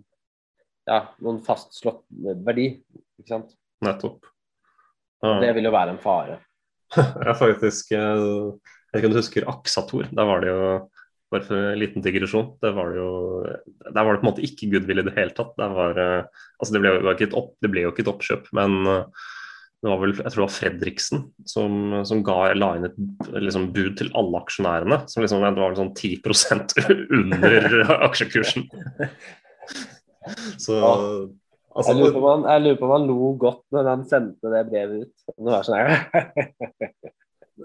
[SPEAKER 3] ja, noen fastslått verdi. ikke sant?
[SPEAKER 2] Nettopp. Ja.
[SPEAKER 3] Det vil jo være en fare.
[SPEAKER 2] Jeg faktisk eh, Jeg vet ikke om du husker Aksator. Der var det jo bare for en liten digresjon. Der var det jo Der var det på en måte ikke goodwill i det hele tatt. Var, eh, altså det, ble jo ikke et opp, det ble jo ikke et oppkjøp, men eh, det var vel jeg tror det var Fredriksen som, som ga, la inn et liksom, bud til alle aksjonærene. Som liksom, det var sånn 10 under aksjekursen. Så altså,
[SPEAKER 3] Jeg lurer, på om han, lo godt når han sendte det brevet ut. Det var sånn.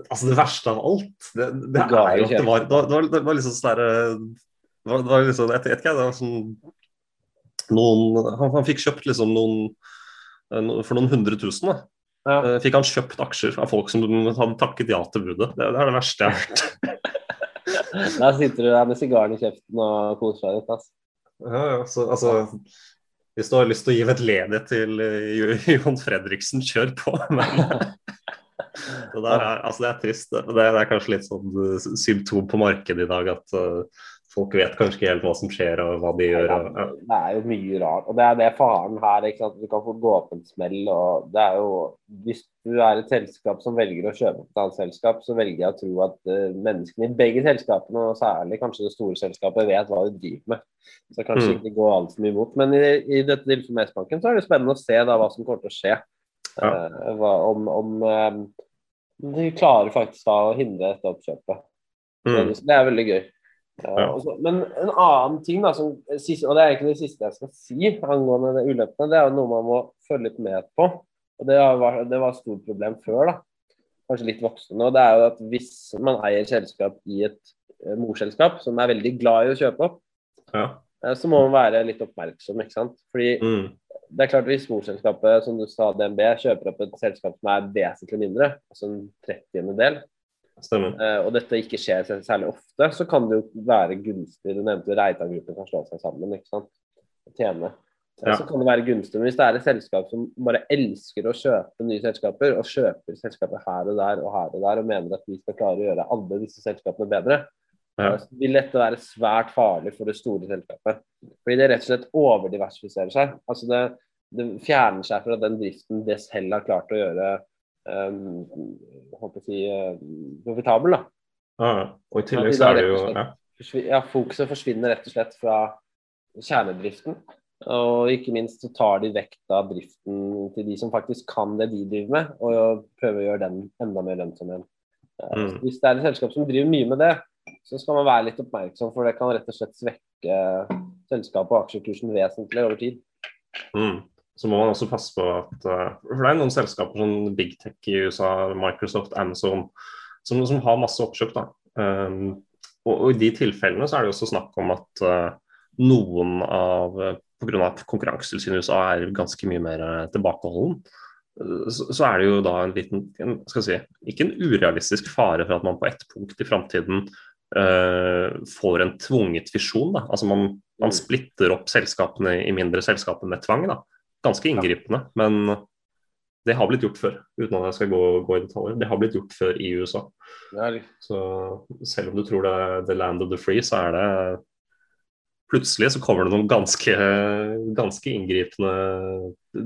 [SPEAKER 2] Altså Det verste av alt, det, det
[SPEAKER 3] Det
[SPEAKER 2] er jo at det var, det var, det var, liksom sånn derre det var, det var liksom, Jeg vet ikke, det var sånn noen, han, han fikk kjøpt liksom noen eh, For noen hundre tusen da,
[SPEAKER 3] Ja.
[SPEAKER 2] eh, fikk han kjøpt aksjer av folk som hadde takket ja til budet. Det, det er det verste jeg har hørt.
[SPEAKER 3] Da sitter du der med sigaren i kjeften og koser deg litt. ass.
[SPEAKER 2] Ja, ja, så, altså, hvis du har lyst til å gi vettledighet til eh, Johan Fredriksen, kjør på. Men Det, er, altså det er trist. Det det er kanskje litt sånn uh, symptom på markedet i dag at uh, folk vet kanskje ikke helt hva som skjer og hva de gjør. Og, ja.
[SPEAKER 3] Det er jo mye rart. Og det er det faren her. ikke sant? Du kan få gå opp en smell. og det er jo, Hvis du er et selskap som velger å kjøpe et annet selskap, så velger jeg å tro at uh, menneskene i begge selskapene, og særlig kanskje det store selskapet, vet hva de driver med. Så kanskje mm. ikke gå altfor mye imot. Men i, i dette tilfellet med S-banken så er det spennende å se da hva som kommer til å skje. Ja. Uh, hva, om, om uh, de klarer faktisk da å hindre dette oppkjøpet. Mm. Det er veldig gøy. Ja. Også, men en annen ting, da, som, og det er egentlig det siste jeg skal si angående det ulempene, det er jo noe man må følge litt med på. og Det var, det var et stort problem før, da. kanskje litt voksne nå. Det er jo at hvis man eier selskap i et eh, morselskap som er veldig glad i å kjøpe opp, ja. Eh, så må man være litt oppmerksom. ikke sant? Fordi mm. Det er klart Hvis morselskapet som du sa, DNB, kjøper opp et selskap som er vesentlig mindre, altså en trettiende del, Uh, og dette ikke skjer særlig ofte, så kan det jo være gunstig. Du nevnte Reitan-gruppen kan slå seg sammen ikke sant? og tjene. Ja. Så kan det være gunstig. Men hvis det er et selskap som bare elsker å kjøpe nye selskaper, og kjøper selskaper her og der og her og der, og mener at vi skal klare å gjøre alle disse selskapene bedre, ja. vil dette være svært farlig for det store selskapet. Fordi det rett og slett overdiversifiserer seg. Altså det, det fjerner seg fra den driften det selv har klart å gjøre håper å si, profitabel. da.
[SPEAKER 2] Ja, og i tillegg så er det jo
[SPEAKER 3] ja. ja. Fokuset forsvinner rett og slett fra kjernedriften. Og ikke minst så tar de vekt av driften til de som faktisk kan det de driver med, og prøver å gjøre den enda mer lønnsom igjen. Mm. Hvis det er et selskap som driver mye med det, så skal man være litt oppmerksom, for det kan rett og slett svekke selskapet og aksjekursen vesentlig over tid.
[SPEAKER 2] Mm så må man også passe på at uh, For det er noen selskaper som Big Tech i USA, Microsoft, Amazon, som, som har masse oppkjøp. da. Um, og, og, i de tilfellene så er det også snakk om at uh, noen av Pga. konkurransetilsynet i USA er ganske mye mer tilbakeholden. Så, så, er det jo da en liten en, skal si, Ikke en urealistisk fare for at man på ett punkt i framtiden uh, får en tvunget fisjon. Da. Altså man, man, splitter opp selskapene i mindre selskaper med tvang. da ganske inngripende. Men det har blitt gjort før, uten at jeg skal gå, gå i detaljer. Det har blitt gjort før i USA. Så selv om du tror det er the land of the free, så er det Plutselig så kommer det noen ganske, ganske inngripende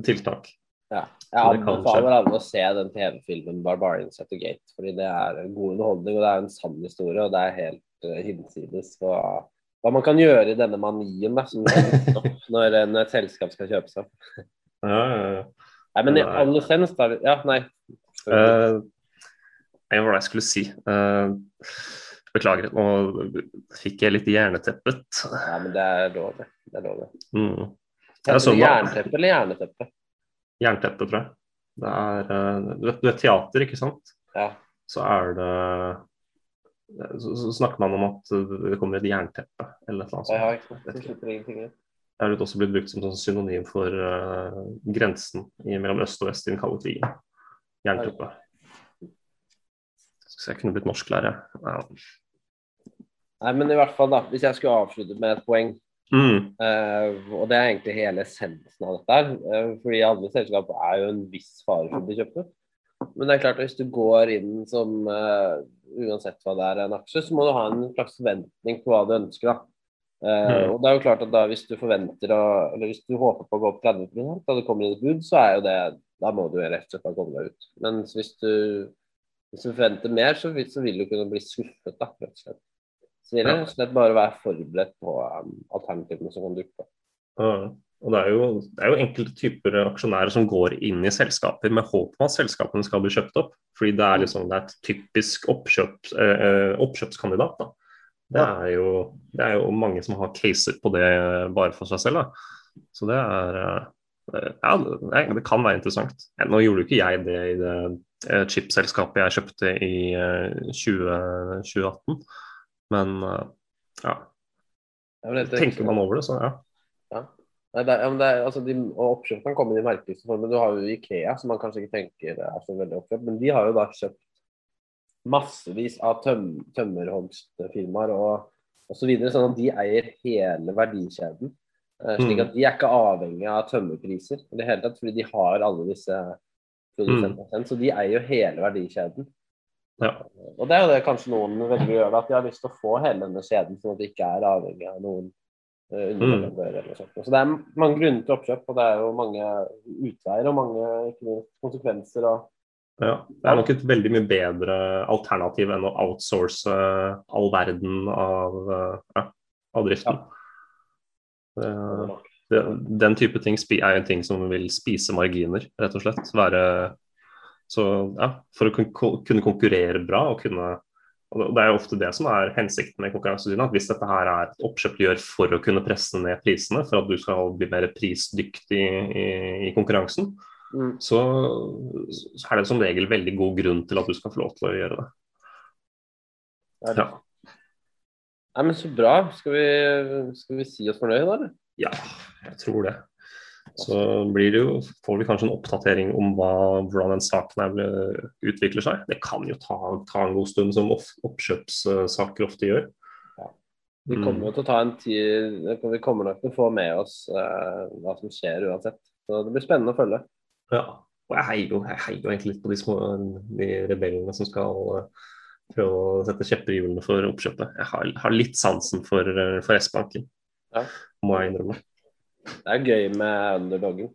[SPEAKER 2] tiltak.
[SPEAKER 3] Ja. Jeg anbefaler alle å se den TV-filmen 'Barbarians at the Gate'. fordi Det er en god underholdning, og det er en sann historie. Og det er helt uh, hinsides hva, hva man kan gjøre i denne manien da, som når, når et selskap skal kjøpe seg.
[SPEAKER 2] Ja, ja, ja.
[SPEAKER 3] Nei, men i alle sens, da Ja, nei.
[SPEAKER 2] Uh, jeg var det jeg skulle si? Uh, beklager, nå fikk jeg litt jerneteppet.
[SPEAKER 3] Ja, men det er lov, det. det, er lov, det.
[SPEAKER 2] Mm.
[SPEAKER 3] Ja, jernteppe eller jerneteppe?
[SPEAKER 2] Jernteppe, tror jeg. Det er, uh, du, vet, du vet teater, ikke sant?
[SPEAKER 3] Ja.
[SPEAKER 2] Så er det så, så, snakker man om at det kommer et jernteppe eller et eller annet sånt.
[SPEAKER 3] Ja, ikke
[SPEAKER 2] Det er også blitt brukt som sånn synonym for uh, grensen i, mellom øst og vest i den kalde krigen. Jernteppe. Så jeg kunne blitt norsklærer. Ja.
[SPEAKER 3] Nei, men i hvert fall, da. Hvis jeg skulle avslutte med et poeng,
[SPEAKER 2] mm.
[SPEAKER 3] uh, og det er egentlig hele essensen av dette her, uh, fordi alle selskap er jo en viss fare for å bli kjøpt opp. Men det er klart at hvis du går inn som uh, uansett hva det er en aksje, så må du ha en slags forventning på hva du ønsker. da. Mm. og det er jo klart at da Hvis du forventer å, eller hvis du håper på å gå opp 30 da det kommer inn et bud, så er jo det da må du rett og slett komme deg ut. Men hvis du, hvis du forventer mer, så vil, så vil, du kunne bli skuffet. da, rett og slett. Så det gjelder slett bare å være forberedt på um, alternativene som kan dukke opp.
[SPEAKER 2] Og det er, jo, det er, jo, enkelte typer aksjonærer som går inn i selskaper med håp om at selskapene skal bli kjøpt opp. Fordi det er, mm. liksom, det er et typisk oppkjøp, eh, oppkjøpskandidat. Da. Det, er jo, det er jo mange som har caser på det bare for seg selv. Da. Så det er eh, Ja, det kan være interessant. Nå gjorde jo ikke jeg det i det eh, chipselskapet jeg kjøpte i 20, eh, 2018, men ja. Tenker man over det, så ja.
[SPEAKER 3] Nei, det, det er, altså de, og Oppkjøp kan komme i de merkeligste former. Du har jo Ikea, som man kanskje ikke tenker er så veldig oppkjøpt. Men de har jo da kjøpt massevis av tøm, tømmerhogstfirmaer og osv. Så sånn at de eier hele verdikjeden. Uh, slik mm. at de er ikke avhengig av tømmerpriser i det hele tatt, fordi de har alle disse produsenten. Så de eier jo hele verdikjeden.
[SPEAKER 2] Ja.
[SPEAKER 3] Og det er jo det kanskje noen velger å gjøre, at de har lyst til å få hele denne kjeden, sånn at de ikke er avhengig av noen uh, underleverandører sånt. Så det er mange grunner til oppkjøp, og det er jo mange utveier og mange minst, konsekvenser. og
[SPEAKER 2] Ja, Det er nok et veldig mye bedre alternativ enn å outsource all verden av, eh, ja, av driften. Det, det, den type ting er en ting som vil spise marginer, rett og slett. Være, så ja, For å kunne konkurrere bra og kunne og det- er jo ofte det som er hensikten med Konkurransetilsynet. At hvis dette her er et oppkjøp du gjør for å kunne presse ned prisene, for at du skal bli mer prisdyktig i, i konkurransen,
[SPEAKER 3] Mm.
[SPEAKER 2] så, så er det som regel veldig god grunn til at du skal få lov til å gjøre det.
[SPEAKER 3] Det.
[SPEAKER 2] Ja.
[SPEAKER 3] Nei, men Så bra. Skal vi, skal vi si oss fornøyd, da? eller?
[SPEAKER 2] Ja, jeg tror det. Så blir det jo, får vi kanskje en oppdatering om hva, hvordan den saken her utvikler seg. Det kan jo ta, ta en god stund, som oppkjøpssaker ofte gjør.
[SPEAKER 3] Vi
[SPEAKER 2] Mm.
[SPEAKER 3] kommer jo til å ta en tid Vi kommer nok til å få med oss eh, hva som skjer uansett. Så det blir spennende å følge.
[SPEAKER 2] Ja. Og jeg heier jo egentlig litt på de små de rebellene som skal uh, prøve å sette kjepper i hjulene for oppkjøpet. Jeg har, har litt sansen for, uh, for S-banken,
[SPEAKER 3] Ja.
[SPEAKER 2] må jeg innrømme.
[SPEAKER 3] Det er gøy med underdogen.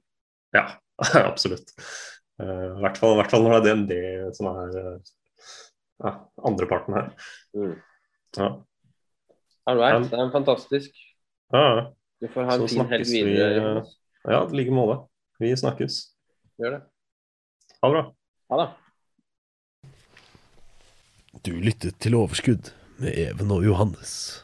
[SPEAKER 2] Ja, absolutt. Eh, I hvert fall, hvert fall når det er DND som er uh, andreparten her.
[SPEAKER 3] Mm.
[SPEAKER 2] Ja.
[SPEAKER 3] All right,
[SPEAKER 2] um,
[SPEAKER 3] det er fantastisk.
[SPEAKER 2] Ja, ja.
[SPEAKER 3] Du får ha en
[SPEAKER 2] Så
[SPEAKER 3] fin helg
[SPEAKER 2] videre. vi,
[SPEAKER 3] videre.
[SPEAKER 2] eh, ja, i like måte. Vi snakkes.
[SPEAKER 3] Gjør det.
[SPEAKER 2] Ha det bra.
[SPEAKER 3] Ha det.
[SPEAKER 1] Du lyttet til Overskudd med Even og Johannes.